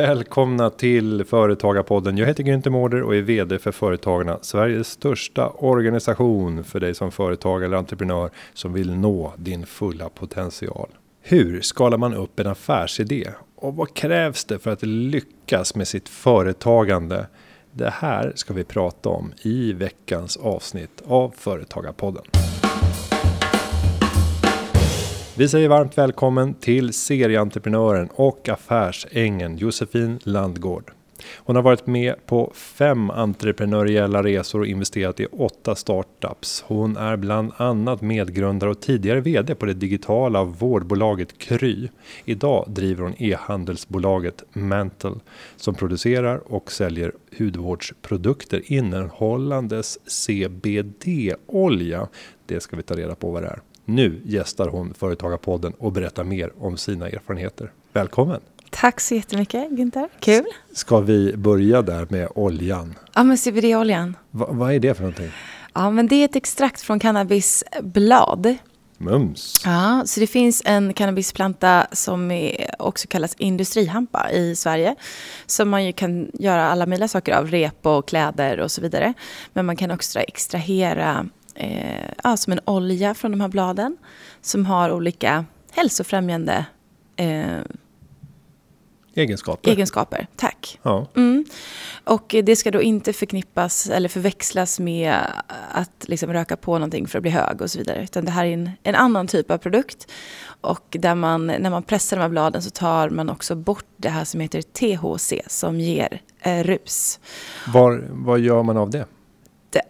Välkomna till Företagarpodden. Jag heter Günther Mårder och är VD för Företagarna, Sveriges största organisation för dig som företagare eller entreprenör som vill nå din fulla potential. Hur skalar man upp en affärsidé? Och vad krävs det för att lyckas med sitt företagande? Det här ska vi prata om i veckans avsnitt av Företagarpodden. Vi säger varmt välkommen till serieentreprenören och affärsängeln Josefin Landgård. Hon har varit med på fem entreprenöriella resor och investerat i åtta startups. Hon är bland annat medgrundare och tidigare VD på det digitala vårdbolaget Kry. Idag driver hon e-handelsbolaget Mantle som producerar och säljer hudvårdsprodukter innehållandes CBD-olja. Det ska vi ta reda på vad det är. Nu gästar hon Företagarpodden och berättar mer om sina erfarenheter. Välkommen! Tack så jättemycket Günther, kul! Ska vi börja där med oljan? Ja, men CBD-oljan. Va, vad är det för någonting? Ja, men det är ett extrakt från cannabisblad. Mums! Ja, så det finns en cannabisplanta som också kallas industrihampa i Sverige. Som man ju kan göra alla möjliga saker av, rep och kläder och så vidare. Men man kan också extrahera eh, ja, som en olja från de här bladen som har olika hälsofrämjande eh, egenskaper. egenskaper. Tack. Ja. Mm. Och det ska då inte förknippas eller förväxlas med att liksom röka på någonting för att bli hög och så vidare. Utan det här är en, en annan typ av produkt. Och där man, när man pressar de här bladen så tar man också bort det här som heter THC som ger eh, rus. Var, vad gör man av det?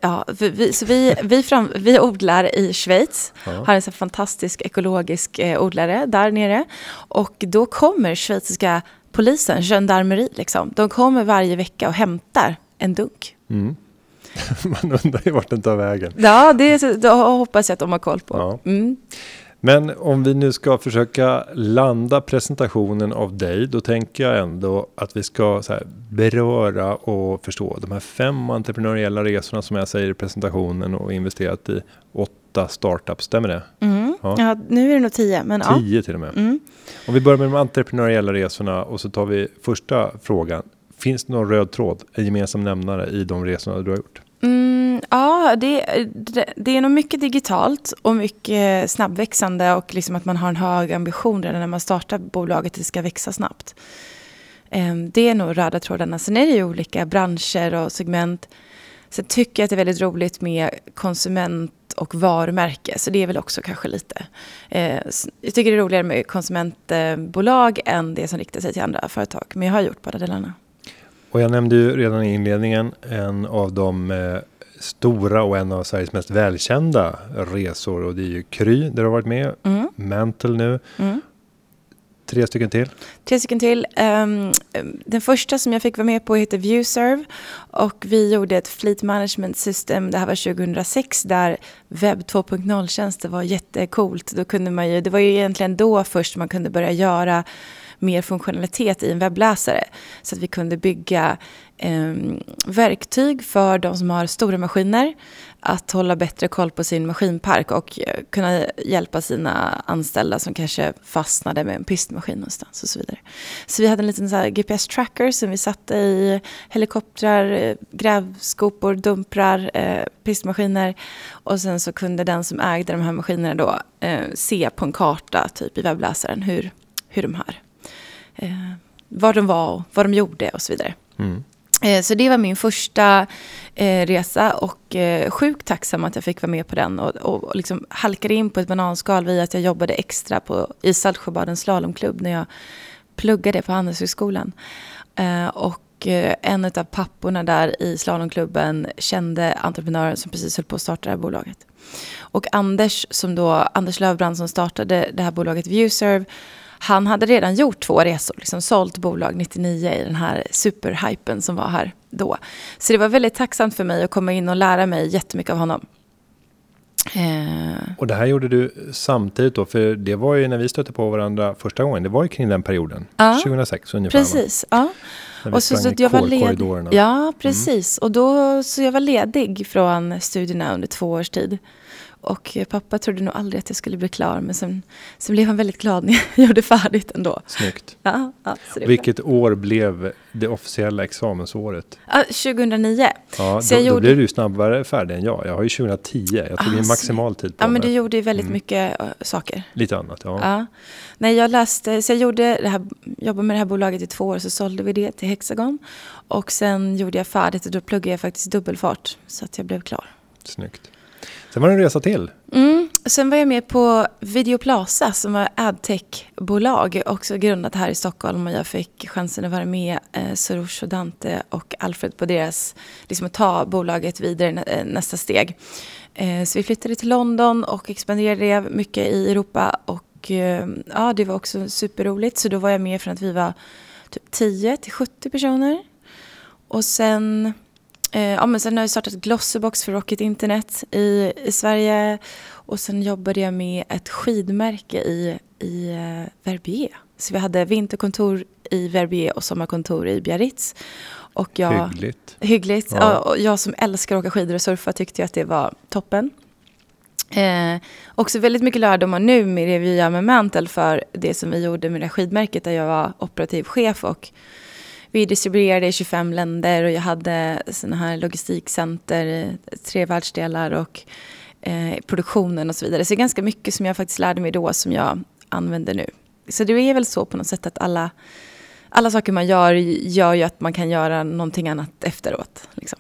Ja, vi, så vi, vi, fram, vi odlar i Schweiz, ja. har en så fantastisk ekologisk eh, odlare där nere. Och då kommer schweiziska polisen, gendarmeri, liksom, de kommer varje vecka och hämtar en dunk. Mm. Man undrar ju vart den tar vägen. Ja, det, det hoppas jag att de har koll på. Ja. Mm. Men om vi nu ska försöka landa presentationen av dig, då tänker jag ändå att vi ska beröra och förstå de här fem entreprenöriella resorna som jag säger i presentationen och investerat i åtta startups, stämmer det? Mm. Ja. ja. nu är det nog tio. Men tio ja. till och med. Mm. Om vi börjar med de entreprenöriella resorna och så tar vi första frågan. Finns det någon röd tråd, en gemensam nämnare i de resorna du har gjort? Ja, det, det, det, är nog mycket digitalt och mycket snabbväxande och liksom att man har en hög ambition redan när man startar bolaget, att det ska växa snabbt. Ehm, det är nog röda trådarna. Sen är det ju olika branscher och segment. Sen tycker jag att det är väldigt roligt med konsument och varumärke, så det är väl också kanske lite... Eh, jag tycker det är roligare med konsumentbolag än det som riktar sig till andra företag, men jag har gjort båda delarna. Och jag nämnde ju redan i inledningen en av de eh, stora och en av Sveriges mest välkända resor och det är ju Kry där du har varit med, mm. Mantle nu. Mm. Tre stycken till? Tre stycken till. Um, den första som jag fick vara med på heter Viewserve och vi gjorde ett Fleet Management System, det här var 2006, där webb 2.0-tjänster var jättecoolt. Då kunde man ju, det var ju egentligen då först man kunde börja göra mer funktionalitet i en webbläsare. Så att vi kunde bygga eh, verktyg för de som har stora maskiner att hålla bättre koll på sin maskinpark och eh, kunna hjälpa sina anställda som kanske fastnade med en pistmaskin någonstans och så vidare. Så vi hade en liten GPS-tracker som vi satte i helikoptrar, eh, grävskopor, dumprar, eh, pistmaskiner och sen så kunde den som ägde de här maskinerna då eh, se på en karta typ i webbläsaren hur, hur de här eh, var de var och vad de gjorde och så vidare. Mm. Eh, så det var min första eh, resa och eh, sjukt tacksam att jag fick vara med på den och, och, och liksom halkade in på ett bananskal via att jag jobbade extra på, i Saltsjöbadens slalomklubb när jag pluggade på Handelshögskolan. Och en av papporna där i slalomklubben kände entreprenören som precis höll på att starta det här bolaget. Och Anders, som då, Anders Lövbrand som startade det här bolaget Viewserve han hade redan gjort två resor, liksom sålt bolag 99 i den här superhypen som var här då. Så det var väldigt tacksamt för mig att komma in och lära mig jättemycket av honom. Eh. Och det här gjorde du samtidigt då, för det var ju när vi stötte på varandra första gången, det var ju kring den perioden, ja, 2006 ungefär. Precis, va? ja. och så, så jag var ledig. Ja, mm. precis. Mm. Och då, så jag var ledig från studierna under två års tid. Och pappa trodde nog aldrig att jag skulle bli klar, men sen, sen blev han väldigt glad när jag gjorde färdigt ändå. Snyggt. Ja, ja, Vilket år blev det officiella examensåret? Ja, 2009. Ja, då, gjorde... då blev du snabbare färdig än jag. Jag har ju 2010. Jag tog ah, in maximal tid på Ja, men du gjorde ju väldigt mm. mycket uh, saker. Lite annat, ja. ja. Nej, jag läste, så jag gjorde det här, jobbade med det här bolaget i två år, så sålde vi det till Hexagon. Och sen gjorde jag färdigt och då pluggade jag faktiskt dubbelfart, så att jag blev klar. Snyggt. Sen var det en resa till. Mm. Sen var jag med på Videoplaza som var adtech-bolag, också grundat här i Stockholm. Och jag fick chansen att vara med eh, Soroush och Dante och Alfred på deras, liksom att ta bolaget vidare nä eh, nästa steg. Eh, så vi flyttade till London och expanderade det mycket i Europa. Och eh, ja, det var också superroligt. Så då var jag med från att vi var typ 10 till 70 personer. Och sen Eh, ja, men sen har jag startat Glossybox för Rocket Internet i, i Sverige. Och sen jobbade jag med ett skidmärke i, i eh, Verbier. Så vi hade vinterkontor i Verbier och sommarkontor i Biarritz. Och jag, hyggligt. Hyggligt. Ja. Och jag som älskar att åka skidor och surfa tyckte att det var toppen. Eh, också väldigt mycket lärdomar nu med det vi gör med Mantle för det som vi gjorde med det skidmärket där jag var operativ chef och vi distribuerade i 25 länder och jag hade sådana här logistikcenter i tre världsdelar och eh, produktionen och så vidare. Så det är ganska mycket som jag faktiskt lärde mig då som jag använder nu. Så det är väl så på något sätt att alla, alla saker man gör gör ju att man kan göra någonting annat efteråt. Liksom.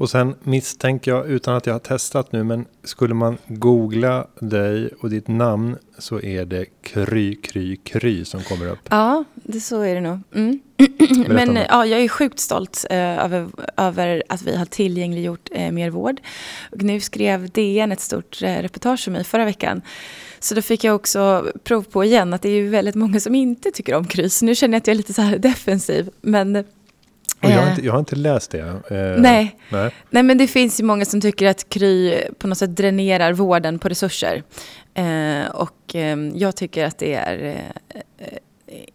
Och sen misstänker jag, utan att jag har testat nu, men skulle man googla dig och ditt namn så är det Kry, Kry, Kry som kommer upp. Ja, det så är det nog. Mm. men ja, jag är sjukt stolt eh, över, över att vi har tillgängliggjort eh, mer vård. Och nu skrev DN ett stort eh, reportage om mig förra veckan. Så då fick jag också prov på igen att det är ju väldigt många som inte tycker om Kry. Så nu känner jag att jag är lite så här defensiv. Men och jag, har inte, jag har inte läst det. Eh, nej. nej. nej, men det finns ju många som tycker att Kry på något sätt dränerar vården på resurser. Eh, och eh, jag tycker att det är eh,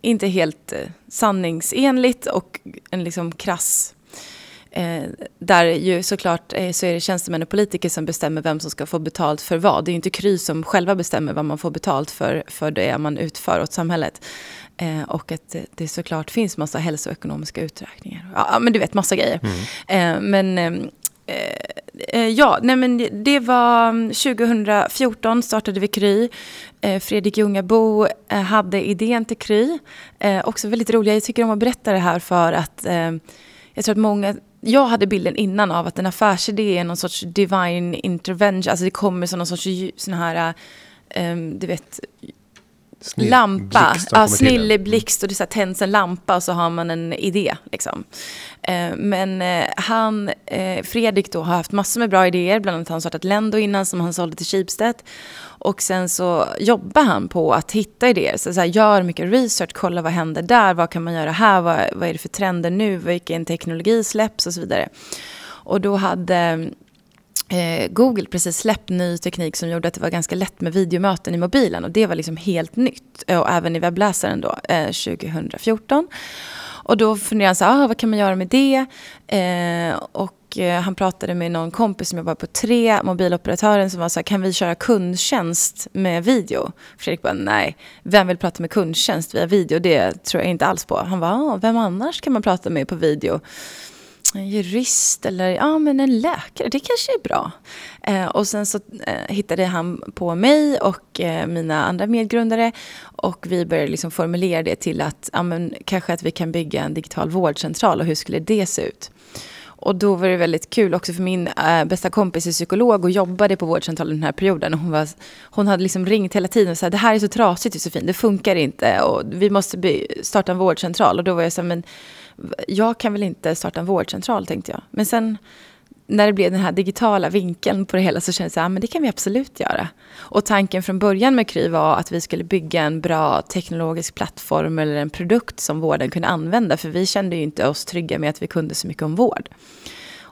inte helt eh, sanningsenligt och en liksom krass Eh, där ju såklart eh, så är det tjänstemän och politiker som bestämmer vem som ska få betalt för vad. Det är ju inte Kry som själva bestämmer vad man får betalt för, för det man utför åt samhället. Eh, och att det såklart finns massa hälsoekonomiska uträkningar. Ja, men du vet, massa grejer. Mm. Eh, men ehm, eh, eh, ja, nej men det var 2014 mm, startade vi Kry. Eh, Fredrik Ljungabo hade idén till Kry. också väldigt roligt, jag tycker om att berätta det här för att jag tror att många jag hade bilden innan av att en affärsidé är någon sorts divine intervention. Alltså det kommer som någon sorts sån här, um, du vet, Snill, lampa, ja, snilleblixt och det så tänds en lampa och så har man en idé. Liksom. Eh, men eh, han, eh, Fredrik då, har haft massor med bra idéer, bland annat har han startat Lendo innan som han sålde till Schibsted. Och sen så jobbar han på att hitta idéer, så, så här, gör mycket research, kolla vad händer där, vad kan man göra här, vad, vad är det för trender nu, vilken teknologi släpps och så vidare. Och då hade Eh, Google precis släppt ny teknik som gjorde att det var ganska lätt med videomöten i mobilen. Och det var liksom helt nytt. Eh, och även i webbläsaren då, eh, 2014. Och då funderade han så här, ah, vad kan man göra med det? Eh, och eh, han pratade med någon kompis som jobbar på tre mobiloperatören, som var så här, kan vi köra kundtjänst med video? Fredrik bara, nej, vem vill prata med kundtjänst via video? Det tror jag inte alls på. Han var, ah, vem annars kan man prata med på video? En jurist eller ja, men en läkare, det kanske är bra. Eh, och sen så eh, hittade han på mig och eh, mina andra medgrundare och vi började liksom formulera det till att ja, men, kanske att vi kan bygga en digital vårdcentral och hur skulle det se ut? Och då var det väldigt kul också för min äh, bästa kompis är psykolog och jobbade på vårdcentralen den här perioden. Och hon, var, hon hade liksom ringt hela tiden och sagt det här är så trasigt Josefin, det funkar inte och vi måste starta en vårdcentral. Och då var jag så här, men jag kan väl inte starta en vårdcentral tänkte jag. Men sen när det blev den här digitala vinkeln på det hela så kändes det att ja, det kan vi absolut göra. Och tanken från början med Kry var att vi skulle bygga en bra teknologisk plattform eller en produkt som vården kunde använda. För vi kände ju inte oss trygga med att vi kunde så mycket om vård.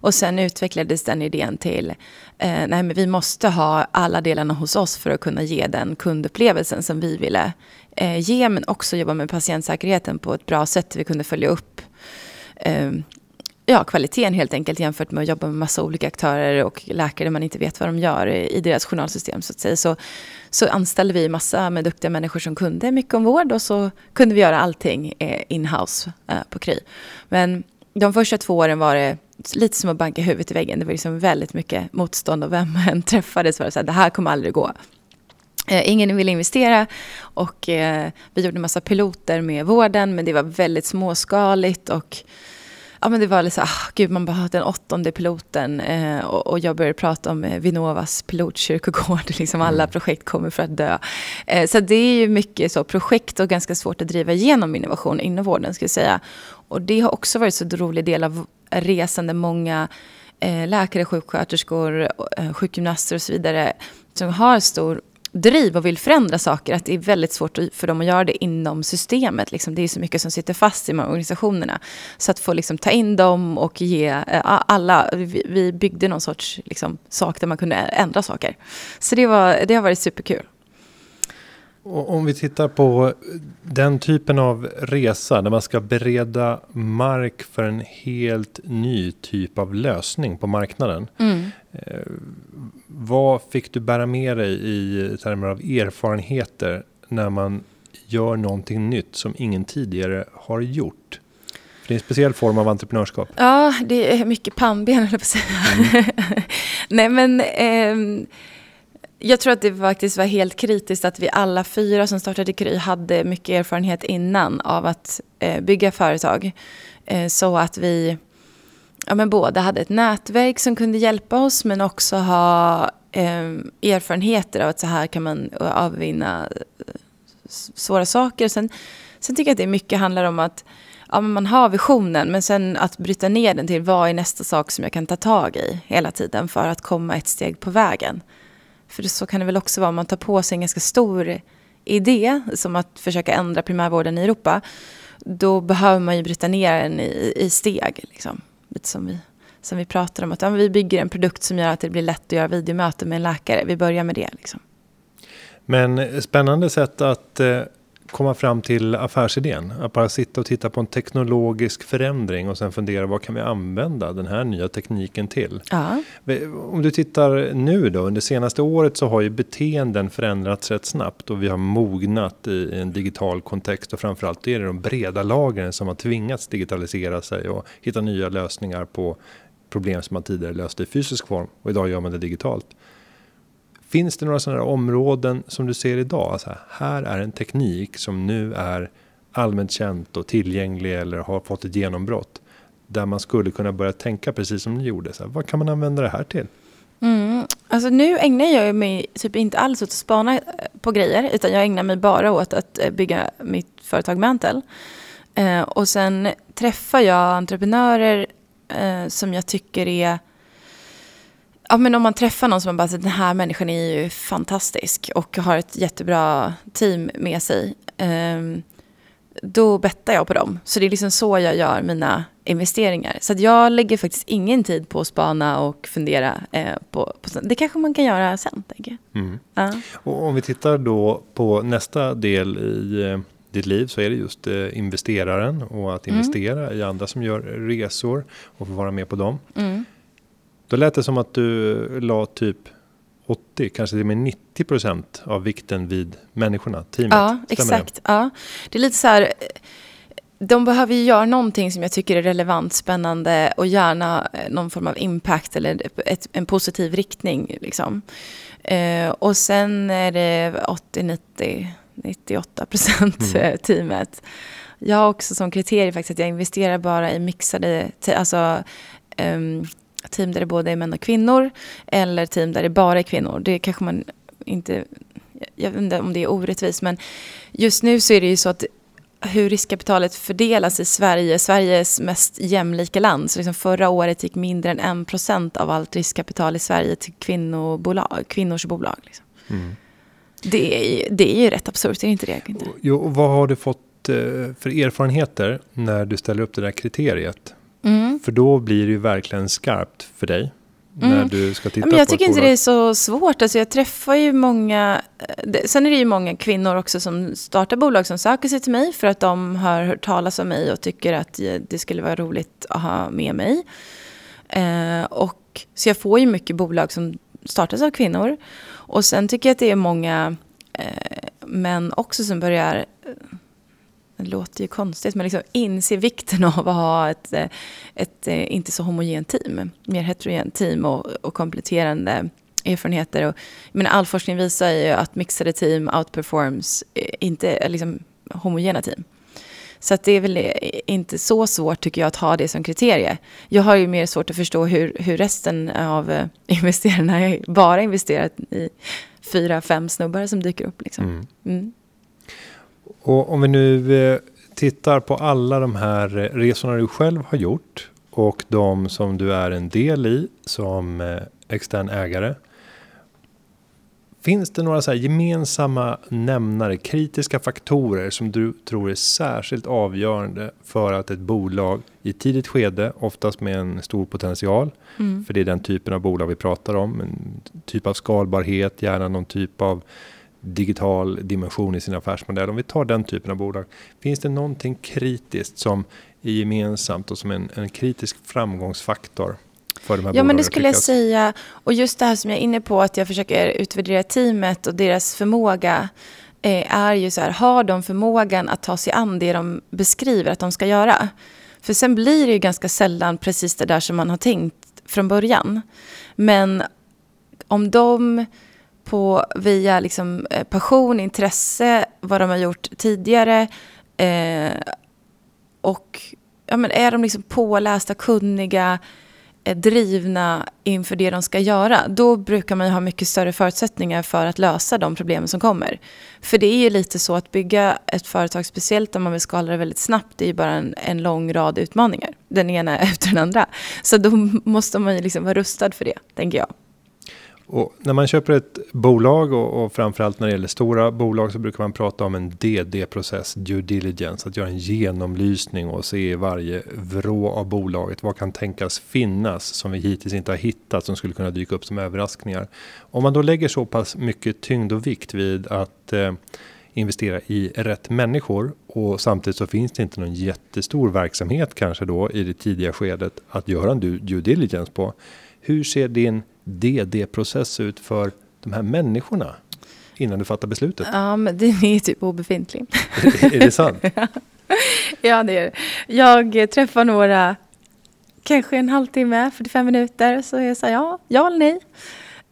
Och sen utvecklades den idén till, eh, nej men vi måste ha alla delarna hos oss för att kunna ge den kundupplevelsen som vi ville eh, ge, men också jobba med patientsäkerheten på ett bra sätt. Vi kunde följa upp eh, ja, kvaliteten helt enkelt jämfört med att jobba med massa olika aktörer och läkare man inte vet vad de gör i deras journalsystem. Så, att säga. så, så anställde vi massa med duktiga människor som kunde mycket om vård och så kunde vi göra allting eh, in-house eh, på Kry. Men de första två åren var det lite som att banka huvudet i väggen. Det var liksom väldigt mycket motstånd och vem än träffades var det så här, det här kommer aldrig gå. Eh, ingen ville investera och eh, vi gjorde en massa piloter med vården men det var väldigt småskaligt och ja, men det var lite så ah, gud man bara den åttonde piloten eh, och, och, jag började prata om eh, Vinnovas pilotkyrkogård, liksom alla mm. projekt kommer för att dö. Eh, så det är ju mycket så projekt och ganska svårt att driva igenom innovation inom vården ska jag säga. Och det har också varit så rolig del av resan där många läkare, sjuksköterskor, sjukgymnaster och så vidare som har stor driv och vill förändra saker, att det är väldigt svårt för dem att göra det inom systemet. Liksom. Det är så mycket som sitter fast i de här organisationerna. Så att få liksom, ta in dem och ge eh, alla, vi, vi byggde någon sorts liksom, sak där man kunde ändra saker. Så det, var, det har varit superkul. Om vi tittar på den typen av resa där man ska bereda mark för en helt ny typ av lösning på marknaden. Mm. Eh, vad fick du bära med dig i termer av erfarenheter när man gör någonting nytt som ingen tidigare har gjort? För det är en speciell form av entreprenörskap. Ja, det är mycket pannben, eller på att säga. Mm. Nej, men eh, jag tror att det faktiskt var helt kritiskt att vi alla fyra som startade Kry hade mycket erfarenhet innan av att eh, bygga företag. Eh, så att vi ja, men både hade ett nätverk som kunde hjälpa oss men också ha eh, erfarenheter av att så här kan man avvinna eh, svåra saker. Sen, sen tycker jag att det mycket handlar om att ja, men man har visionen men sen att bryta ner den till vad är nästa sak som jag kan ta tag i hela tiden för att komma ett steg på vägen. För så kan det väl också vara om man tar på sig en ganska stor idé som att försöka ändra primärvården i Europa. Då behöver man ju bryta ner den i, i steg. Liksom. Lite som vi, som vi pratar om. Att ja, vi bygger en produkt som gör att det blir lätt att göra videomöten med en läkare. Vi börjar med det. Liksom. Men eh, spännande sätt att eh, komma fram till affärsidén. Att bara sitta och titta på en teknologisk förändring och sen fundera vad kan vi använda den här nya tekniken till? Ja. Om du tittar nu då, under senaste året så har ju beteenden förändrats rätt snabbt och vi har mognat i en digital kontext och framförallt är det de breda lagren som har tvingats digitalisera sig och hitta nya lösningar på problem som man tidigare löste i fysisk form och idag gör man det digitalt. Finns det några sådana områden som du ser idag? Alltså här är en teknik som nu är allmänt känt och tillgänglig eller har fått ett genombrott. Där man skulle kunna börja tänka precis som ni gjorde. Så här, vad kan man använda det här till? Mm. Alltså nu ägnar jag mig typ inte alls åt att spana eh, på grejer. Utan jag ägnar mig bara åt att eh, bygga mitt företag Mantel. Eh, och sen träffar jag entreprenörer eh, som jag tycker är Ja, men om man träffar någon som man bara säger den här människan är ju fantastisk och har ett jättebra team med sig. Um, då bettar jag på dem. Så det är liksom så jag gör mina investeringar. Så jag lägger faktiskt ingen tid på att spana och fundera eh, på, på Det kanske man kan göra sen, tänker jag. Mm. Ja. Och om vi tittar då på nästa del i eh, ditt liv så är det just eh, investeraren och att mm. investera mm. i andra som gör resor och få vara med på dem. Mm. Då lät det som att du la typ 80, kanske till och med 90 procent av vikten vid människorna, teamet. Ja, Stämmer exakt. Det? Ja. det är lite så här, de behöver ju göra någonting som jag tycker är relevant, spännande och gärna eh, någon form av impact eller ett, en positiv riktning. Liksom. Eh, och sen är det 80, 90, 98 procent mm. Eh, teamet. Jag har också som kriterium faktiskt att jag investerar bara i mixade, alltså um, team där det både är män och kvinnor eller team där det bara är kvinnor. Det kanske man inte, jag vet inte om det är orättvist men just nu så är det ju så att hur riskkapitalet fördelas i Sverige, Sveriges mest jämlika land. Så liksom förra året gick mindre än 1% av allt riskkapital i Sverige till kvinnobolag, kvinnors bolag. Liksom. Mm. Det, är, det är ju rätt absurt, är det inte det? Jo, och vad har du fått eh, för erfarenheter när du ställer upp det där kriteriet? Mm. För då blir det ju verkligen skarpt för dig. när mm. du ska titta men Jag på tycker inte det är så svårt. Alltså jag träffar ju många, eh, sen är det ju många kvinnor också som startar bolag som söker sig till mig för att de har hört talas om mig och tycker att det skulle vara roligt att ha med mig. Eh, och, så jag får ju mycket bolag som startas av kvinnor. Och sen tycker jag att det är många eh, män också som börjar eh, det låter ju konstigt, men liksom inse vikten av att ha ett, eh, ett eh, inte så homogent team. Mer heterogent team och, och kompletterande erfarenheter. Och, men all forskning visar ju att mixade team outperforms inte liksom, homogena team. Så det är väl inte så svårt tycker jag att ha det som kriterie. Jag har ju mer svårt att förstå hur, hur resten av eh, investerarna bara investerat i fyra, fem snubbar som dyker upp. Liksom. Mm. Och om vi nu eh, tittar på alla de här eh, resorna du själv har gjort och de som du är en del i som extern ägare. Finns det några så gemensamma nämnare, kritiska faktorer som du tror är särskilt avgörande för att ett bolag i ett tidigt skede, oftast med en stor potential, mm. för det är den typen av bolag vi pratar om, en typ av skalbarhet, gärna någon typ av digital dimension i sin affärsmodell. Om vi tar den typen av bolag, finns det någonting kritiskt som är gemensamt och som en, en kritisk framgångsfaktor för de här Ja, men det skulle jag säga. Och just det här som jag är inne på, att jag försöker utvärdera teamet och deras förmåga eh, är ju så här, har de förmågan att ta sig an det de beskriver att de ska göra? För sen blir det ju ganska sällan precis det där som man har tänkt från början. Men om de på, via liksom eh, passion, intresse, vad de har gjort tidigare eh, och ja, men är de liksom pålästa, kunniga, eh, drivna inför det de ska göra, då brukar man ha mycket större förutsättningar för att lösa de problem som kommer. För det är ju lite så att bygga ett företag, speciellt om man vill skala det väldigt snabbt, det är ju bara en, en lång rad utmaningar. Den ena efter den andra. Så då måste man ju liksom vara rustad för det, tänker jag. Och när man köper ett bolag och, och framförallt när det gäller stora bolag så brukar man prata om en DD-process, due diligence, att göra en genomlysning och se varje vrå av bolaget. Vad kan tänkas finnas som vi hittills inte har hittat som skulle kunna dyka upp som överraskningar. Om man då lägger så pass mycket tyngd och vikt vid att eh, investera i rätt människor och samtidigt så finns det inte någon jättestor verksamhet kanske då i det tidiga skedet att göra en due diligence på. Hur ser din DD-process ut för de här människorna innan du fattar beslutet? Ja, men den är typ obefintlig. är det sant? ja, det är det. Jag träffar några, kanske en halvtimme, 45 minuter, så jag säger ja, ja eller nej.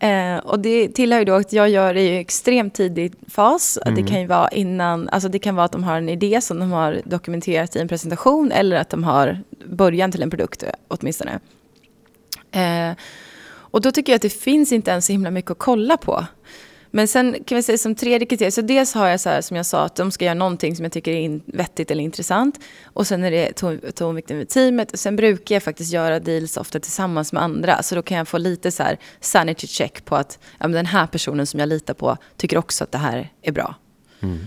Eh, och det tillhör ju då att jag gör det i extremt tidig fas. Mm. Det kan ju vara innan, alltså det kan vara att de har en idé som de har dokumenterat i en presentation eller att de har början till en produkt åtminstone. Eh, och då tycker jag att det finns inte ens så himla mycket att kolla på. Men sen kan vi säga som tredje kriterium, så dels har jag så här som jag sa att de ska göra någonting som jag tycker är vettigt eller intressant. Och sen är det tonvikten med teamet. Och sen brukar jag faktiskt göra deals ofta tillsammans med andra. Så då kan jag få lite så här sanity check på att ja, men den här personen som jag litar på tycker också att det här är bra. Mm.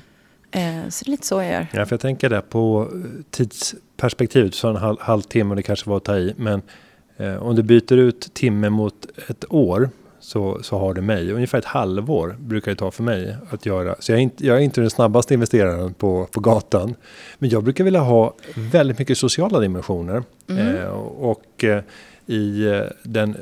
Eh, så det är lite så jag gör. Ja, för jag tänker där på tidsperspektivet, så en halv, halvtimme det kanske var att ta i. Men Eh, om du byter ut timme mot ett år så, så har du mig. Ungefär ett halvår brukar det ta för mig att göra. Så jag är inte, jag är inte den snabbaste investeraren på, på gatan. Men jag brukar vilja ha väldigt mycket sociala dimensioner. Mm. Eh, och eh, i eh, den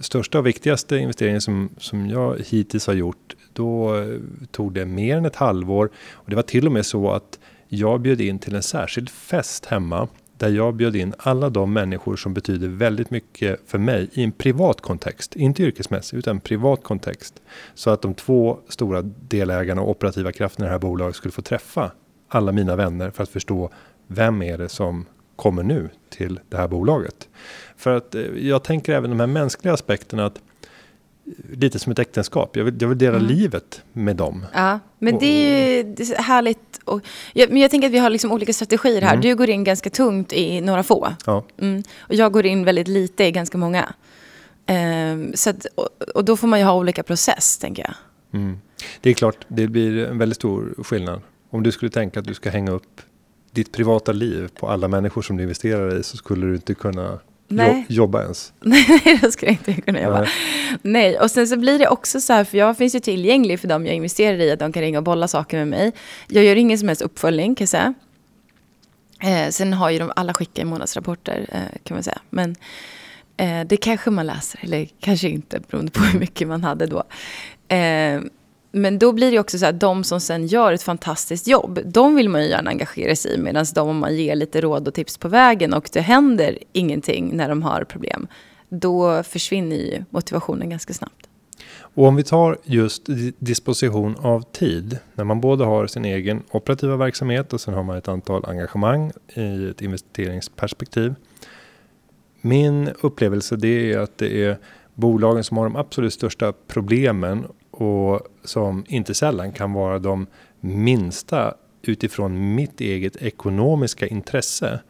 största och viktigaste investeringen som, som jag hittills har gjort. Då eh, tog det mer än ett halvår. Och det var till och med så att jag bjöd in till en särskild fest hemma där jag bjöd in alla de människor som betyder väldigt mycket för mig i en privat kontext, inte yrkesmässigt utan privat kontext. Så att de två stora delägarna och operativa krafterna i det här bolaget skulle få träffa alla mina vänner för att förstå vem är det som kommer nu till det här bolaget. För att eh, jag tänker även de här mänskliga aspekterna att lite som ett äktenskap. Jag vill, jag vill dela mm. livet med dem. Ja, men det är ju härligt. Och, ja, men jag tänker att vi har liksom olika strategier här. Mm. Du går in ganska tungt i några få. Ja. Mm, och jag går in väldigt lite i ganska många. Um, så att, och, och, då får man ju ha olika process, tänker jag. Mm. Det är klart, det blir en väldigt stor skillnad. Om du skulle tänka att du ska hänga upp ditt privata liv på alla människor som du investerar i så skulle du inte kunna Nej. jobba ens? Nej, det skulle jag inte kunna jobba. Nej. Nej. och sen så blir det också så här, för jag finns ju tillgänglig för dem jag investerar i, att de kan ringa och bolla saker med mig. Jag gör ingen som helst uppföljning kan jag säga. Eh, sen har ju de alla skickat månadsrapporter eh, kan man säga. Men eh, det kanske man läser, eller kanske inte beroende på hur mycket man hade då. Men då blir det också så att de som sen gör ett fantastiskt jobb, de vill man ju gärna engagera sig i. Medan de om man ger lite råd och tips på vägen och det händer ingenting när de har problem, då försvinner ju motivationen ganska snabbt. Och om vi tar just disposition av tid, när man både har sin egen operativa verksamhet och sen har man ett antal engagemang i ett investeringsperspektiv. Min upplevelse det är att det är bolagen som har de absolut största problemen och som inte sällan kan vara de minsta utifrån mitt eget ekonomiska intresse.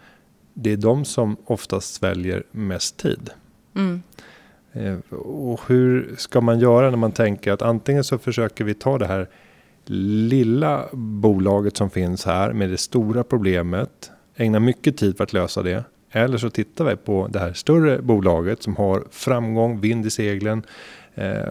Det är de som oftast sväljer mest tid. Mm. Eh, och hur ska man göra när man tänker att antingen så försöker vi ta det här lilla bolaget som finns här med det stora problemet, ägna mycket tid för att lösa det. Eller så tittar vi på det här större bolaget som har framgång, vind i seglen eh,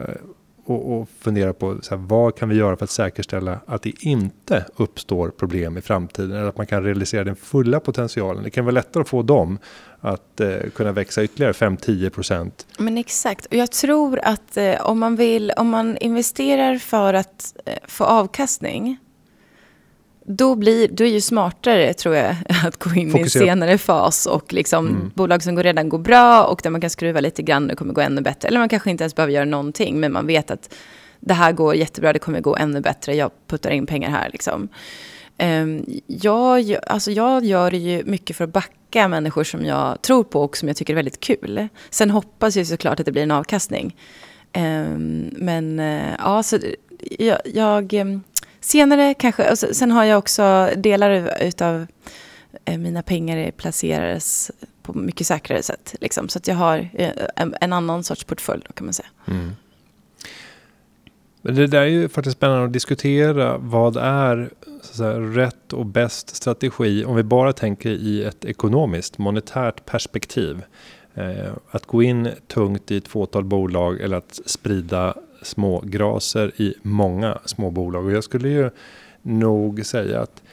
och, och fundera på så här, vad kan vi göra för att säkerställa att det inte uppstår problem i framtiden eller att man kan realisera den fulla potentialen. Det kan vara lättare att få dem att eh, kunna växa ytterligare 5-10 procent. Men exakt, och jag tror att eh, om man vill, om man investerar för att eh, få avkastning då, blir, då är ju smartare, tror jag, att gå in Fokusera. i en senare fas och liksom mm. bolag som redan går bra och där man kan skruva lite grann och kommer gå ännu bättre. Eller man kanske inte ens behöver göra någonting, men man vet att det här går jättebra, det kommer gå ännu bättre, jag puttar in pengar här. Liksom. Um, jag, alltså jag gör ju mycket för att backa människor som jag tror på och som jag tycker är väldigt kul. Sen hoppas jag såklart att det blir en avkastning. Um, men uh, ja, så jag, jag um, senare kanske, och sen har jag också delar utav eh, mina pengar placerades på mycket säkrare sätt. Liksom. Så att jag har eh, en, en annan sorts portfölj då, kan man säga. Mm. Men det där är ju faktiskt spännande att diskutera. Vad är säga, rätt och bäst strategi om vi bara tänker i ett ekonomiskt, monetärt perspektiv. Eh, att gå in tungt i ett fåtal bolag eller att sprida små graser i många små bolag. Och jag skulle ju nog säga att,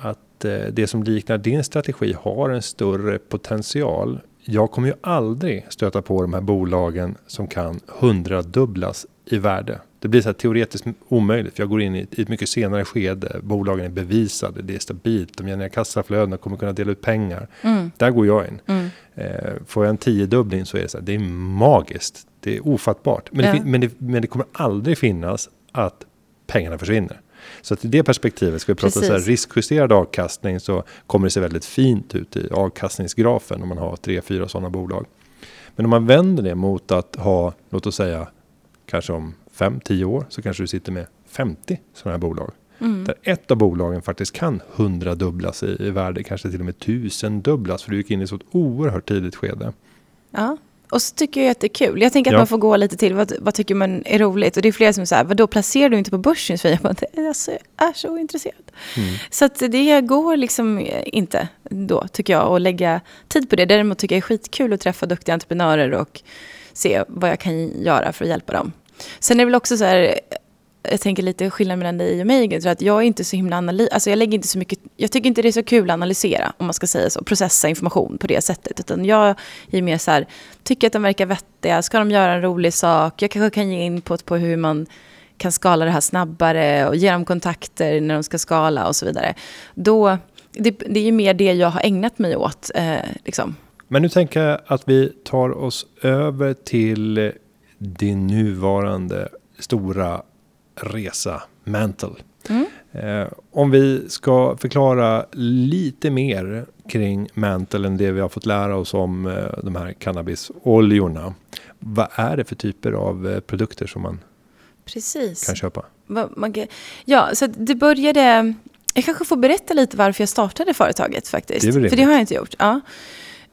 att eh, det som liknar din strategi har en större potential. Jag kommer ju aldrig stöta på de här bolagen som kan hundradubblas i värde. Det blir så här teoretiskt omöjligt för jag går in i ett mycket senare skede. Bolagen är bevisade, det är stabilt, de genererar kassaflöden och kommer kunna dela ut pengar. Mm. Där går jag in. Mm. Eh, får jag en tiodubbling så är det så här, det är magiskt. Det är ofattbart. Men, ja. det, men, det, men det kommer aldrig finnas att pengarna försvinner. Så att i det perspektivet, ska vi prata så här riskjusterad avkastning så kommer det se väldigt fint ut i avkastningsgrafen om man har tre, fyra sådana bolag. Men om man vänder det mot att ha, låt oss säga, kanske om 5-10 år så kanske du sitter med 50 sådana här bolag. Mm. Där ett av bolagen faktiskt kan hundradubblas i, i värde, kanske till och med tusendubblas för du gick in i ett så oerhört tidigt skede. Ja, och så tycker jag att det är kul. Jag tänker att ja. man får gå lite till. Vad, vad, tycker man är roligt? Och det är flera som säger, vadå placerar du inte på börsen? Så jag bara, alltså, jag är så intresserad. Mm. Så att det går liksom inte då, tycker jag, att lägga tid på det. Däremot tycker jag det är skitkul att träffa duktiga entreprenörer och se vad jag kan göra för att hjälpa dem. Sen är det väl också så här, jag tänker lite skillnad mellan dig och mig, så att jag är inte så himla analys, alltså jag lägger inte så mycket, jag tycker inte det är så kul att analysera, om man ska säga så, processa information på det sättet, utan jag är mer så här, tycker att de verkar vettiga, ska de göra en rolig sak, jag kanske kan ge input på hur man kan skala det här snabbare och ge dem kontakter när de ska skala och så vidare. Då, det, det är ju mer det jag har ägnat mig åt, eh, liksom. Men nu tänker jag att vi tar oss över till din nuvarande stora resa, Mantle. Mm. Eh, om vi ska förklara lite mer kring Mantle än det vi har fått lära oss om eh, de här cannabisoljorna. Vad är det för typer av eh, produkter som man Precis. kan köpa? Ja, så det började... Jag kanske får berätta lite varför jag startade företaget faktiskt. Det för det har jag inte gjort. Ja.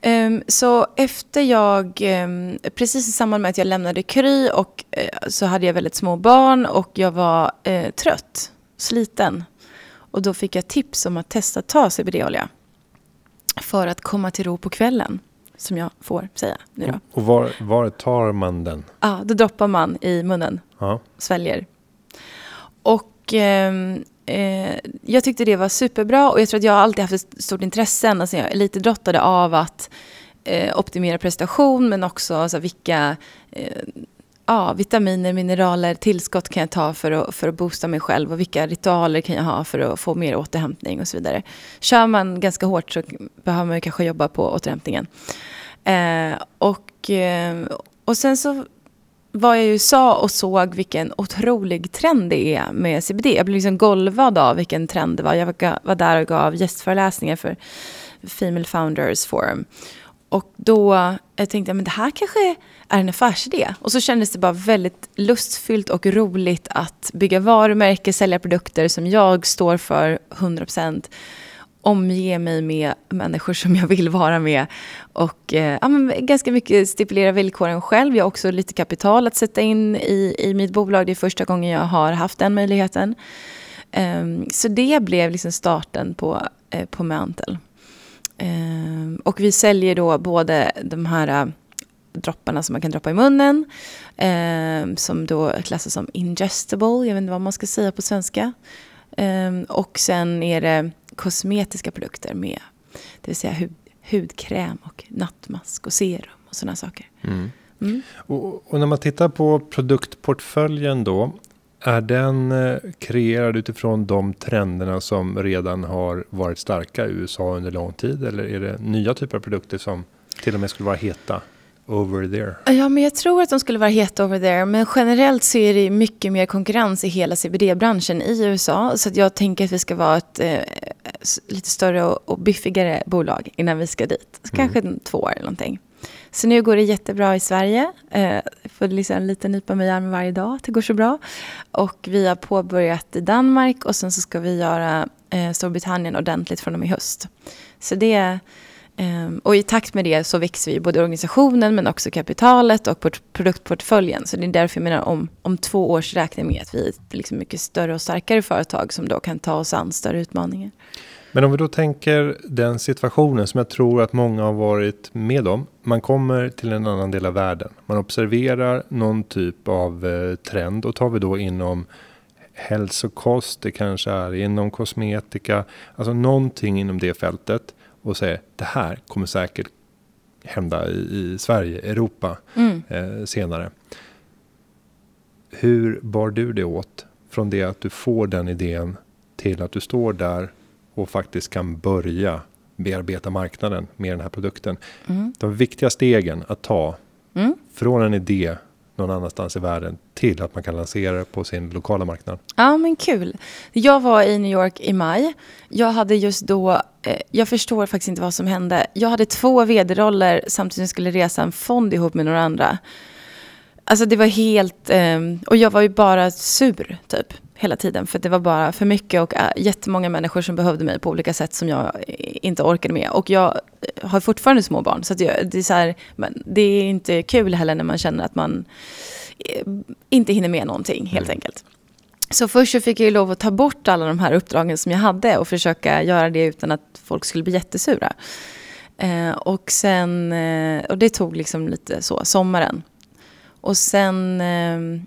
Um, så efter jag, um, precis i samband med att jag lämnade Kry och uh, så hade jag väldigt små barn och jag var uh, trött, sliten. Och då fick jag tips om att testa ta CBD-olja. För att komma till ro på kvällen. som jag får säga nu då. Och var, var tar man den? Ja, då droppar man i munnen, Ja. sväljer. Och ehm, eh, jag tyckte det var superbra och jag tror att jag alltid haft ett stort intresse ända sedan jag elitidrottade av att eh, optimera prestation men också alltså, vilka eh, ja, vitaminer, mineraler, tillskott kan jag ta för att, för att boosta mig själv och vilka ritualer kan jag ha för att få mer återhämtning och så vidare. Kör man ganska hårt så behöver man ju kanske jobba på återhämtningen. Eh, och, eh, och sen så var jag i USA och såg vilken otrolig trend det är med CBD. Jag blev liksom golvad av vilken trend det var. Jag var, där och gav gästföreläsningar för Female Founders Forum. Och då jag tänkte jag men det här kanske är en affärsidé. Och så kändes det bara väldigt lustfyllt och roligt att bygga varumärke, sälja produkter som jag står för 100%. Omge mig med människor som jag vill vara med. Och eh, ja, men ganska mycket stipulera villkoren själv. Jag har också lite kapital att sätta in i, i mitt bolag. Det är första gången jag har haft den möjligheten. Um, så det blev liksom starten på, eh, på Mantle. Um, och vi säljer då både de här eh, dropparna som man kan droppa i munnen. Ehm, som då klassas som ingestible. Jag vet inte vad man ska säga på svenska. Ehm, och sen är det kosmetiska produkter med. Det vill säga hud, hudkräm och nattmask och serum och sådana saker. Mm. Mm. Och, och, när man tittar på produktportföljen då. Är den eh, kreerad utifrån de trenderna som redan har varit starka i USA under lång tid? Eller är det nya typer av produkter som till och med skulle vara heta? Over there? Ja, men jag tror att de skulle vara heta over there. Men generellt så är det mycket mer konkurrens i hela CBD-branschen i USA. Så jag tänker att vi ska vara ett eh, lite större och, och biffigare bolag innan vi ska dit. Så mm. Kanske två år eller någonting. Så nu går det jättebra i Sverige. Eh, får liksom lite nypa mig i armen varje dag att det går så bra. Och vi har påbörjat i Danmark och sen så ska vi göra eh, Storbritannien ordentligt från och med höst. Så det Ehm, och i takt med det så växer vi både organisationen men också kapitalet och produktportföljen. Så det är därför jag menar om, om två års räkning med att vi är ett liksom mycket större och starkare företag som då kan ta oss an större utmaningar. Men om vi då tänker den situationen som jag tror att många har varit med om. Man kommer till en annan del av världen. Man observerar någon typ av eh, trend och tar vi då inom hälsokost, det kanske är inom kosmetika, alltså någonting inom det fältet och säger det här kommer säkert hända i, i Sverige, Europa mm. eh, senare. Hur bar du det åt från det att du får den idén till att du står där och faktiskt kan börja bearbeta marknaden med den här produkten. Mm. De viktiga stegen att ta mm. från en idé någon annanstans i världen till att man kan lansera det på sin lokala marknad. Ja, men kul. Jag var i New York i maj. Jag hade just då, eh, jag förstår faktiskt inte vad som hände. Jag hade två vd-roller samtidigt som jag skulle resa en fond ihop med några andra. Alltså det var helt, eh, och jag var ju bara sur typ hela tiden. För det var bara för mycket och äh, jättemånga människor som behövde mig på olika sätt som jag inte orkade med. Och jag har fortfarande små barn. Så, jag, det, är så här, det är inte kul heller när man känner att man eh, inte hinner med någonting helt mm. enkelt. Så först så fick jag ju lov att ta bort alla de här uppdragen som jag hade och försöka göra det utan att folk skulle bli jättesura. Eh, och, sen, eh, och det tog liksom lite så, sommaren. Och sen ehm,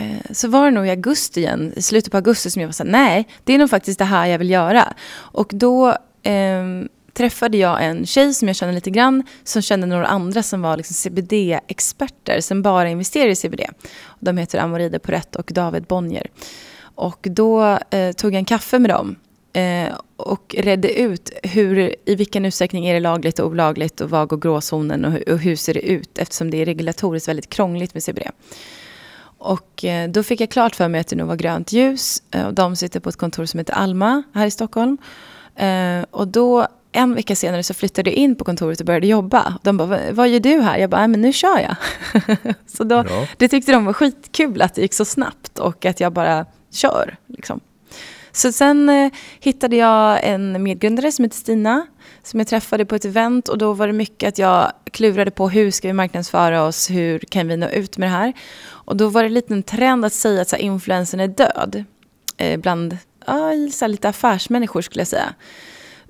eh, så var det nog i augusti igen, i slutet på augusti som jag var så här, nej, det är nog faktiskt det här jag vill göra. Och då eh, träffade jag en tjej som jag känner lite grann, som kände några andra som var liksom CBD-experter, som bara investerar i CBD. De heter Amoride Porrett och David Bonnier. Och då eh, tog jag en kaffe med dem eh, och redde ut hur, i vilken utsträckning är det lagligt och olagligt och var går gråzonen och, och hur ser det ut eftersom det är regulatoriskt väldigt krångligt med CBD. Och eh, då fick jag klart för mig att det nog var grönt ljus. Eh, och de sitter på ett kontor som heter Alma här i Stockholm. Eh, och då en vecka senare så flyttade jag in på kontoret och började jobba. De bara, vad gör du här? Jag bara, men nu kör jag. så då, ja. det tyckte de var skitkul att det gick så snabbt och att jag bara kör. Liksom. Så sen eh, hittade jag en medgrundare som heter Stina som jag träffade på ett event och då var det mycket att jag klurade på hur ska vi marknadsföra oss, hur kan vi nå ut med det här. Och då var det lite en trend att säga att så här, influensen är död eh, bland ja, så lite affärsmänniskor skulle jag säga.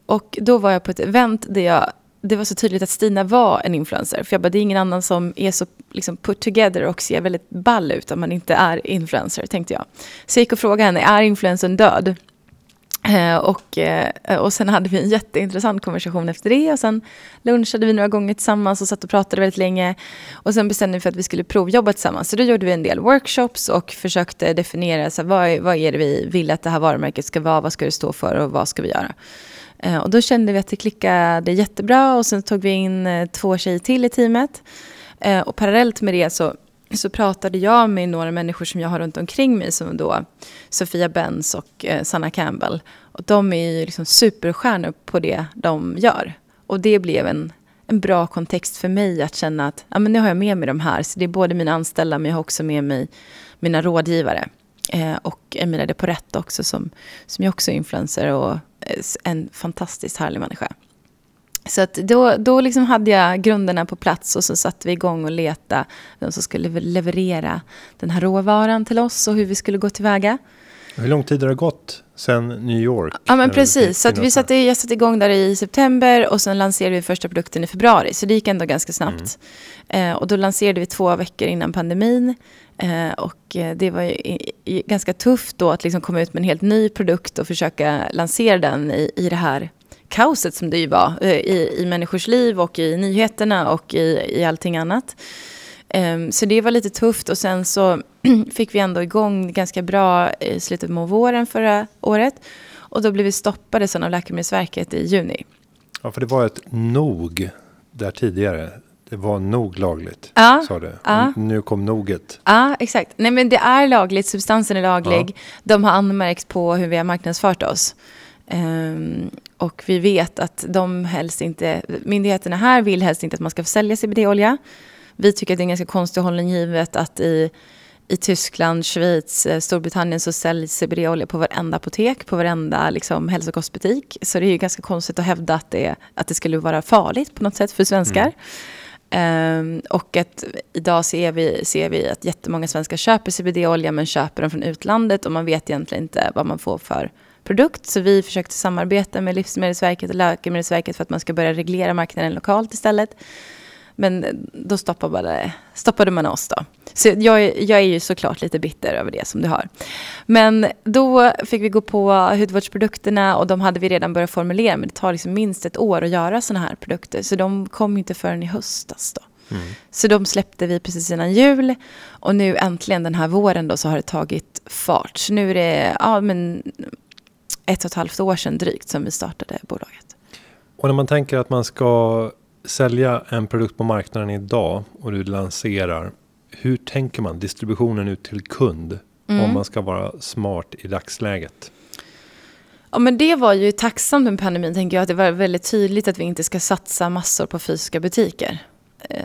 Och då var jag på ett event där jag det var så tydligt att Stina var en influencer. För jag bara, det är ingen annan som är så liksom, put together och ser väldigt ball ut om man inte är influencer, tänkte jag. Så jag gick och frågade henne, är influencern död? Eh, och, eh, och sen hade vi en jätteintressant konversation efter det. Och sen lunchade vi några gånger tillsammans och satt och pratade väldigt länge. Och sen bestämde vi för att vi skulle provjobba tillsammans. Så då gjorde vi en del workshops och försökte definiera så här, vad, vad är det vi vill att det här varumärket ska vara, vad ska det stå för och vad ska vi göra. Eh, och då kände vi att det klickade jättebra och sen tog vi in eh, två tjejer till i teamet. Eh, och parallellt med det så, så pratade jag med några människor som jag har runt omkring mig som då Sofia Benz och eh, Sanna Campbell. Och de är ju liksom superstjärnor på det de gör. Och det blev en, en bra kontext för mig att känna att ja, men nu har jag med mig de här. Så det är både mina anställda men jag har också med mig mina rådgivare. Eh, och Emilia de Porretta också som, som jag också är influencer och eh, en fantastiskt härlig människa. Så att då, då liksom hade jag grunderna på plats och så satte vi igång och leta vem som skulle leverera den här råvaran till oss och hur vi skulle gå tillväga. Hur lång tid har det gått sen New York? Ja men precis, så vi satte, jag satte igång där i september och sen lanserade vi första produkten i februari. Så det gick ändå ganska snabbt. Mm. Eh, och då lanserade vi två veckor innan pandemin. Eh, och eh, det var ju ganska tufft då att liksom komma ut med en helt ny produkt och försöka lansera den i, i det här kaoset som det ju var eh, i, i människors liv och i nyheterna och i, i allting annat. Um, så det var lite tufft och sen så fick vi ändå igång ganska bra i slutet av våren förra året. Och då blev vi stoppade sen av Läkemedelsverket i juni. Ja, för det var ett nog där tidigare. Det var nog lagligt, ja, sa du. Ja. Nu kom noget. Ja, exakt. Nej, men det är lagligt. Substansen är laglig. Ja. De har anmärkt på hur vi har marknadsfört oss. Um, och vi vet att de helst inte, myndigheterna här vill helst inte att man ska sälja CBD-olja. Vi tycker att det är en ganska konstig hållning givet att i, i Tyskland, Schweiz, eh, Storbritannien så säljs CBD-olja på varenda apotek, på varenda liksom, hälsokostbutik. Så det är ju ganska konstigt att hävda att det, att det skulle vara farligt på något sätt för svenskar. Mm. Um, och att idag ser vi, ser vi att jättemånga svenskar köper CBD-olja men köper den från utlandet och man vet egentligen inte vad man får för produkt. Så vi försökte samarbeta med Livsmedelsverket och Läkemedelsverket för att man ska börja reglera marknaden lokalt istället. Men då stoppade, stoppade man oss då. Så jag, jag är ju såklart lite bitter över det som du har. Men då fick vi gå på hudvårdsprodukterna och de hade vi redan börjat formulera. Men det tar liksom minst ett år att göra sådana här produkter. Så de kom inte förrän i höstas då. Mm. Så de släppte vi precis innan jul. Och nu äntligen den här våren då så har det tagit fart. Så nu är det ja, men ett och ett halvt år sedan drygt som vi startade bolaget. Och när man tänker att man ska sälja en produkt på marknaden idag och du lanserar. Hur tänker man distributionen ut till kund? Mm. Om man ska vara smart i dagsläget. Ja men det var ju tacksamt med pandemin tänker jag. Att det var väldigt tydligt att vi inte ska satsa massor på fysiska butiker. Eh,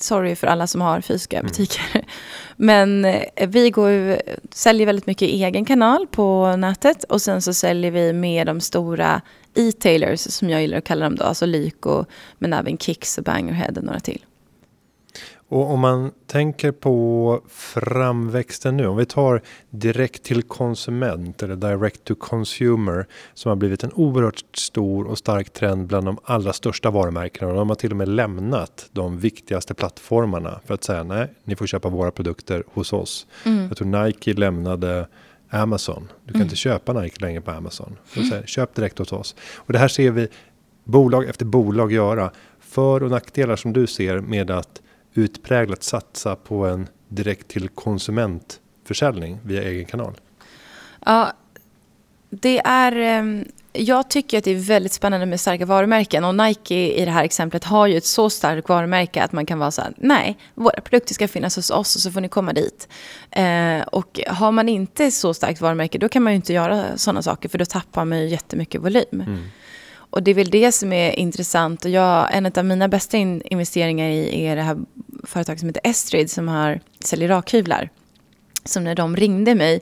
sorry för alla som har fysiska mm. butiker. Men eh, vi går, säljer väldigt mycket i egen kanal på nätet och sen så säljer vi med de stora e-tailers som jag gillar att kalla dem då, alltså Lyko, men även Kicks och Bangerhead och några till. Och om man tänker på framväxten nu, om vi tar direkt till konsument eller direct to consumer som har blivit en oerhört stor och stark trend bland de allra största varumärkena. Och de har till och med lämnat de viktigaste plattformarna för att säga nej, ni får köpa våra produkter hos oss. Mm. Jag tror Nike lämnade Amazon. Du kan mm. inte köpa Nike längre på Amazon. Säger, köp direkt hos oss. Och det här ser vi bolag efter bolag göra. För och nackdelar som du ser med att utpräglat satsa på en direkt till konsumentförsäljning via egen kanal? Ja, det är... Jag tycker att det är väldigt spännande med starka varumärken. Och Nike i det här exemplet har ju ett så starkt varumärke att man kan vara så här, nej, våra produkter ska finnas hos oss och så får ni komma dit. Eh, och har man inte så starkt varumärke då kan man ju inte göra sådana saker för då tappar man ju jättemycket volym. Mm. Och det är väl det som är intressant. Och jag, en av mina bästa in investeringar i är det här företaget som heter Estrid som har, säljer rakhyvlar. Som när de ringde mig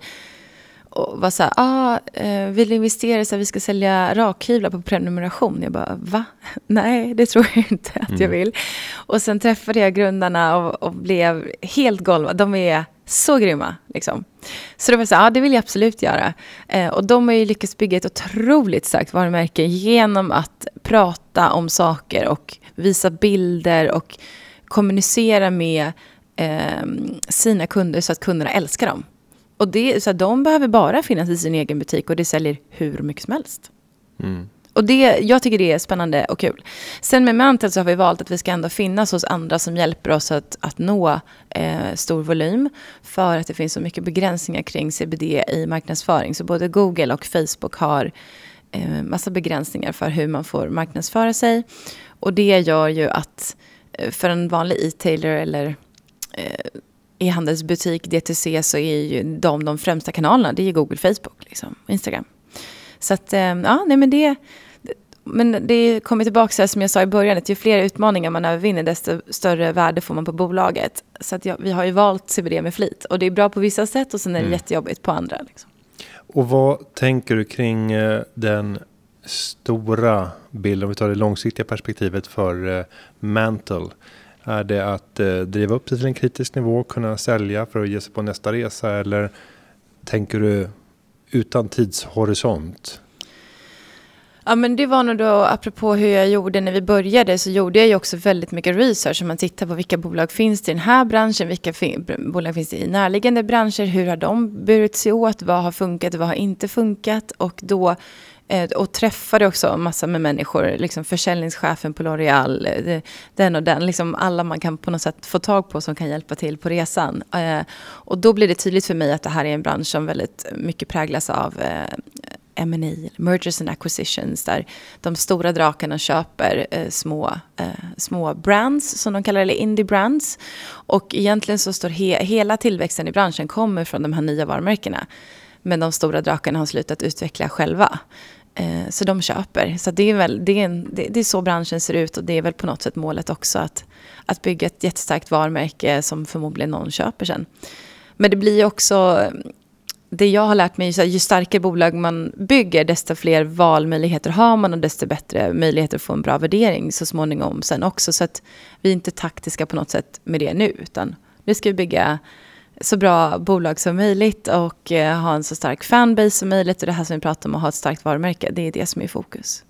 och var så här, ah, eh, vill investera så att vi ska sälja rakhyvlar på prenumeration? Jag bara, va? Nej, det tror jag inte att jag mm. vill. Och sen träffade jag grundarna och, och blev helt golvad. De är så grymma. Liksom. Så det var så ja det vill jag absolut göra. Eh, och de har ju lyckats bygga ett otroligt starkt varumärke genom att prata prata om saker och visa bilder och kommunicera med eh, sina kunder så att kunderna älskar dem. Och det, så de behöver bara finnas i sin egen butik och det säljer hur mycket som helst. Mm. Och det, jag tycker det är spännande och kul. Sen med Mantel så har vi valt att vi ska ändå finnas hos andra som hjälper oss att, att nå eh, stor volym. För att det finns så mycket begränsningar kring CBD i marknadsföring. Så både Google och Facebook har eh, massa begränsningar för hur man får marknadsföra sig. Och det gör ju att eh, för en vanlig e-tailer eller eh, e-handelsbutik, DTC, så är ju de de främsta kanalerna. Det är Google, Facebook, liksom, Instagram. Så att, eh, ja, nej men det... Men det kommer tillbaka här som jag sa i början, att ju fler utmaningar man övervinner, desto större värde får man på bolaget. Så att ja, vi har ju valt CBD med flit. Och det är bra på vissa sätt och sen är det mm. jättejobbigt på andra. Liksom. Och vad tänker du kring eh, den stora bilden, om vi tar det långsiktiga perspektivet för eh, Mantle? Är det att eh, driva upp det till en kritisk nivå, kunna sälja för att ge sig på nästa resa eller tänker du utan tidshorisont? Ja men det var nog då, apropå hur jag gjorde när vi började, så gjorde jag ju också väldigt mycket research. Man tittar på vilka bolag finns det i den här branschen, vilka bolag finns det i närliggande branscher, hur har de burit sig åt, vad har funkat, och vad har inte funkat och då Eh, och träffade också massor med människor, liksom försäljningschefen på L'Oreal, eh, den och den, liksom alla man kan på något sätt få tag på som kan hjälpa till på resan. Eh, och då blir det tydligt för mig att det här är en bransch som väldigt mycket präglas av M&A, e, mergers and acquisitions, där de stora drakarna köper eh, små, eh, små brands, som de kallar det, eller indie brands. Och egentligen så står he hela tillväxten i branschen kommer från de här nya varumärkena. Men de stora drakarna har slutat utveckla själva. Eh, så de köper. Så det är, väl, det, är en, det, det, är så branschen ser ut och det är väl på något sätt målet också att, att bygga ett jättestarkt varumärke som förmodligen någon köper sen. Men det blir också, det jag har lärt mig, är att ju starkare bolag man bygger, desto fler valmöjligheter har man och desto bättre möjligheter att få en bra värdering så småningom sen också. Så att vi är inte taktiska på något sätt med det nu, utan nu ska vi bygga så bra bolag som möjligt och eh, ha en så stark fanbase som möjligt. Och det här som vi pratar om att ha ett starkt varumärke, det är det som är i fokus.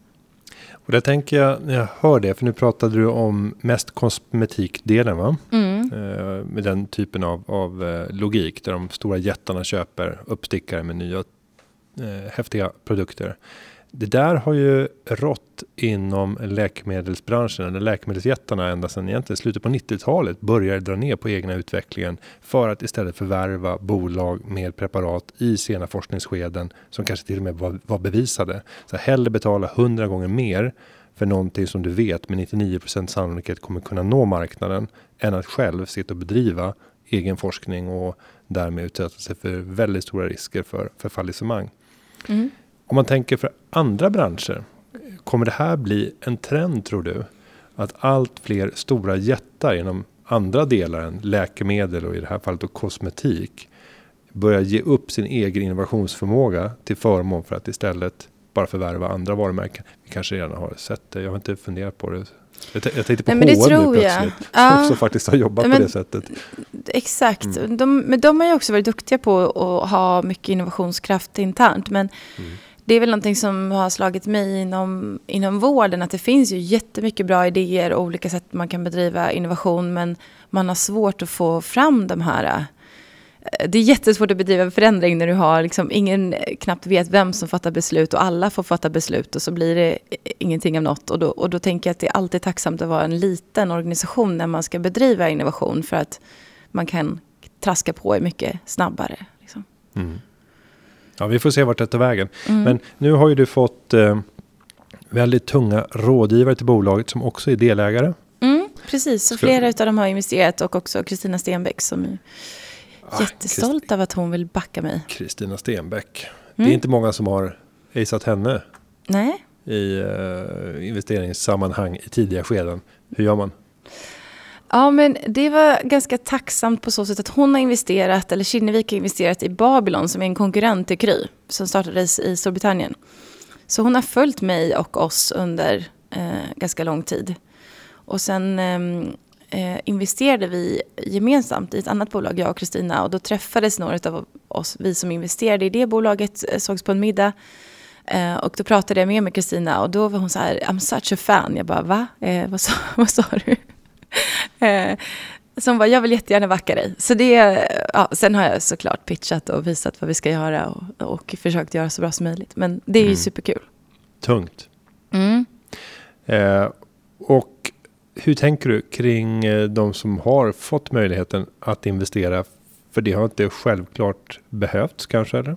Och där tänker jag när jag hör det, för nu pratade du om mest kosmetikdelen va? Mm. Eh, med den typen av, av eh, logik där de stora jättarna köper uppstickare med nya eh, häftiga produkter. Det där har ju rått inom läkemedelsbranschen, eller läkemedelsjättarna ända sedan egentligen slutet på 90-talet började dra ner på egna utvecklingen för att istället förvärva bolag med preparat i sena forskningsskeden som kanske till och med var, var bevisade. Så hellre betala 100 gånger mer för någonting som du vet med 99% sannolikhet kommer kunna nå marknaden än att själv sitta och bedriva egen forskning och därmed utsätta sig för väldigt stora risker för, för fallissemang. Mm. Om man tänker för andra branscher, kommer det här bli en trend tror du? Att allt fler stora jättar inom andra delar än läkemedel och i det här fallet då kosmetik börjar ge upp sin egen innovationsförmåga till förmån för att istället bara förvärva andra varumärken. Vi kanske redan har sett det, jag har inte funderat på det. Jag, tänkte på Nej, H&M nu plötsligt, ja. som faktiskt har jobbat men, på det sättet. Exakt, mm. de, men de har ju också varit duktiga på att ha mycket innovationskraft internt. Men mm det är väl någonting som har slagit mig inom, inom vården, att det finns ju jättemycket bra idéer och olika sätt man kan bedriva innovation, men man har svårt att få fram de här eh, det är jättesvårt att bedriva förändring när du har liksom ingen eh, knappt vet vem som fattar beslut och alla får fatta beslut och så blir det eh, ingenting av något. Och då, och då tänker jag att det är alltid tacksamt att vara en liten organisation när man ska bedriva innovation för att man kan traska på mycket snabbare. Liksom. Mm. Ja, vi får se vart det tar vägen. Mm. Men nu har ju du fått eh, väldigt tunga rådgivare till bolaget som också är delägare. Mm, precis, så flera av dem har investerat och också Kristina Stenbeck som är ah, jättestolt Christ av att hon vill backa mig. Kristina Stenbeck. Mm. Det är mm. inte många som har aceat henne. Nej. I uh, investeringssammanhang i tidiga skeden. Hur gör man? Ja, men det var ganska tacksamt på så sätt att hon har investerat, eller Kinnevik har investerat i Babylon som är en konkurrent till Kry, som startades i Storbritannien. Så hon har följt mig och oss under eh, ganska lång tid. Och sen ehm, eh, investerade vi gemensamt i ett annat bolag, jag och Kristina. Och då träffades några av oss, vi som investerade i det bolaget, eh, sågs på en middag. Eh, och då pratade jag mer med Kristina och då var hon så här, I'm such a fan. Jag bara, va? Eh, vad, sa, vad sa du? Eh, hon bara, jag vill jättegärna backa dig. Så det, ja, sen har jag såklart pitchat och visat vad vi ska göra och, och försökt göra så bra som möjligt. Men det är ju mm. superkul. Tungt. Mm. Eh, och hur tänker du kring eh, de som har fått möjligheten att investera? För det har inte självklart behövts kanske eller?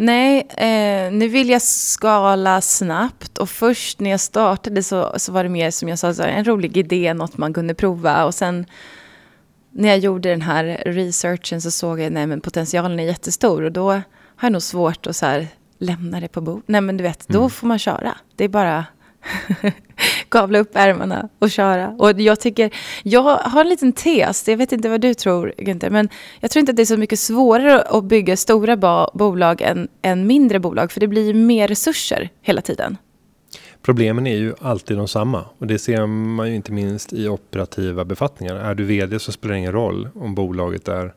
Nej, eh, nu vill jag skala snabbt och först när jag startade så, så var det mer som jag sa, så en rolig idé, något man kunde prova och sen när jag gjorde den här researchen så såg jag att potentialen är jättestor och då har jag nog svårt att så här, lämna det på bord. Nej men du vet, då mm. får man köra. Det är bara kavla upp ärmarna och köra. Och jag tycker, jag har en liten tes, jag vet inte vad du tror Günther, men jag tror inte att det är så mycket svårare att bygga stora bolag än, än mindre bolag, för det blir mer resurser hela tiden. Problemen är ju alltid de samma och det ser man ju inte minst i operativa befattningar. Är du vd så spelar det ingen roll om bolaget är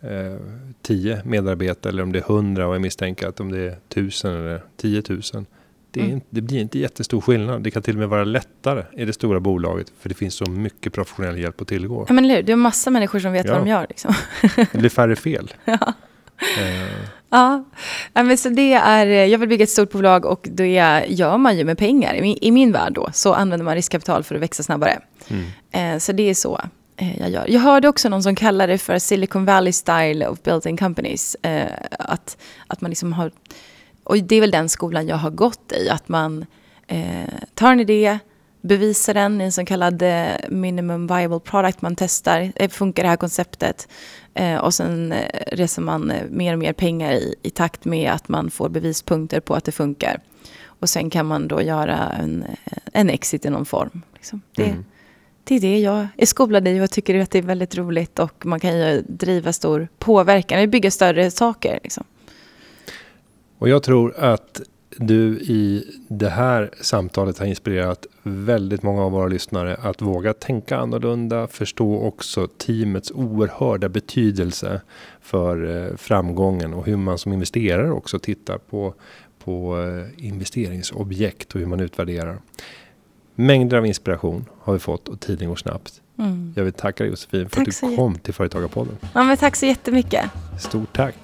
eh, 10 medarbetare eller om det är 100 och jag misstänker att om det är 1000 eller 10 000 det, mm. inte, det, blir inte jättestor skillnad. Det kan till och med vara lättare i det stora bolaget för det finns så mycket professionell hjälp att tillgå. Ja, men eller Det är massa människor som vet ja. vad de gör. Liksom. det blir färre fel. Ja. Uh. Ja, men så det är, jag vill bygga ett stort bolag och det gör man ju med pengar. I min värld då så använder man riskkapital för att växa snabbare. Mm. Uh, så det är så uh, jag gör. Jag hörde också någon som kallar det för Silicon Valley style of building companies. att, att man liksom har och det är väl den skolan jag har gått i, att man eh, tar en idé, bevisar den i en så kallad eh, minimum viable product, man testar, eh, funkar det här konceptet? Eh, och sen eh, reser man eh, mer och mer pengar i, i takt med att man får bevispunkter på att det funkar. Och sen kan man då göra en, en exit i någon form. Liksom. Det, mm. det är det jag är skolad i och tycker att det är väldigt roligt och man kan ju driva stor påverkan, bygga större saker. Liksom. Och jag tror att du i det här samtalet har inspirerat väldigt många av våra lyssnare att våga tänka annorlunda, förstå också teamets oerhörda betydelse för eh, framgången och hur man som investerare också tittar på, på eh, investeringsobjekt och hur man utvärderar. Mängder av inspiration har vi fått och tiden går snabbt. Mm. Jag vill tacka dig Josefin för tack att du kom till Företagarpodden. Ja, men tack så jättemycket. Stort tack.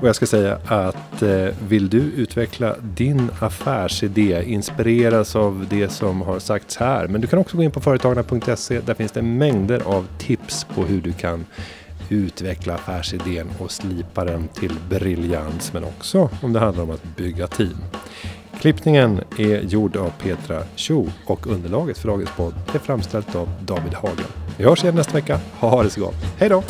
Och jag ska säga att eh, vill du utveckla din affärsidé, inspireras av det som har sagts här. Men du kan också gå in på företagarna.se. Där finns det mängder av tips på hur du kan utveckla affärsidén och slipa den till briljans. Men också om det handlar om att bygga team. Klippningen är gjord av Petra Cho och underlaget för dagens podd är framställt av David Hagen. Vi hörs igen nästa vecka. Ha det så gott. Hej då!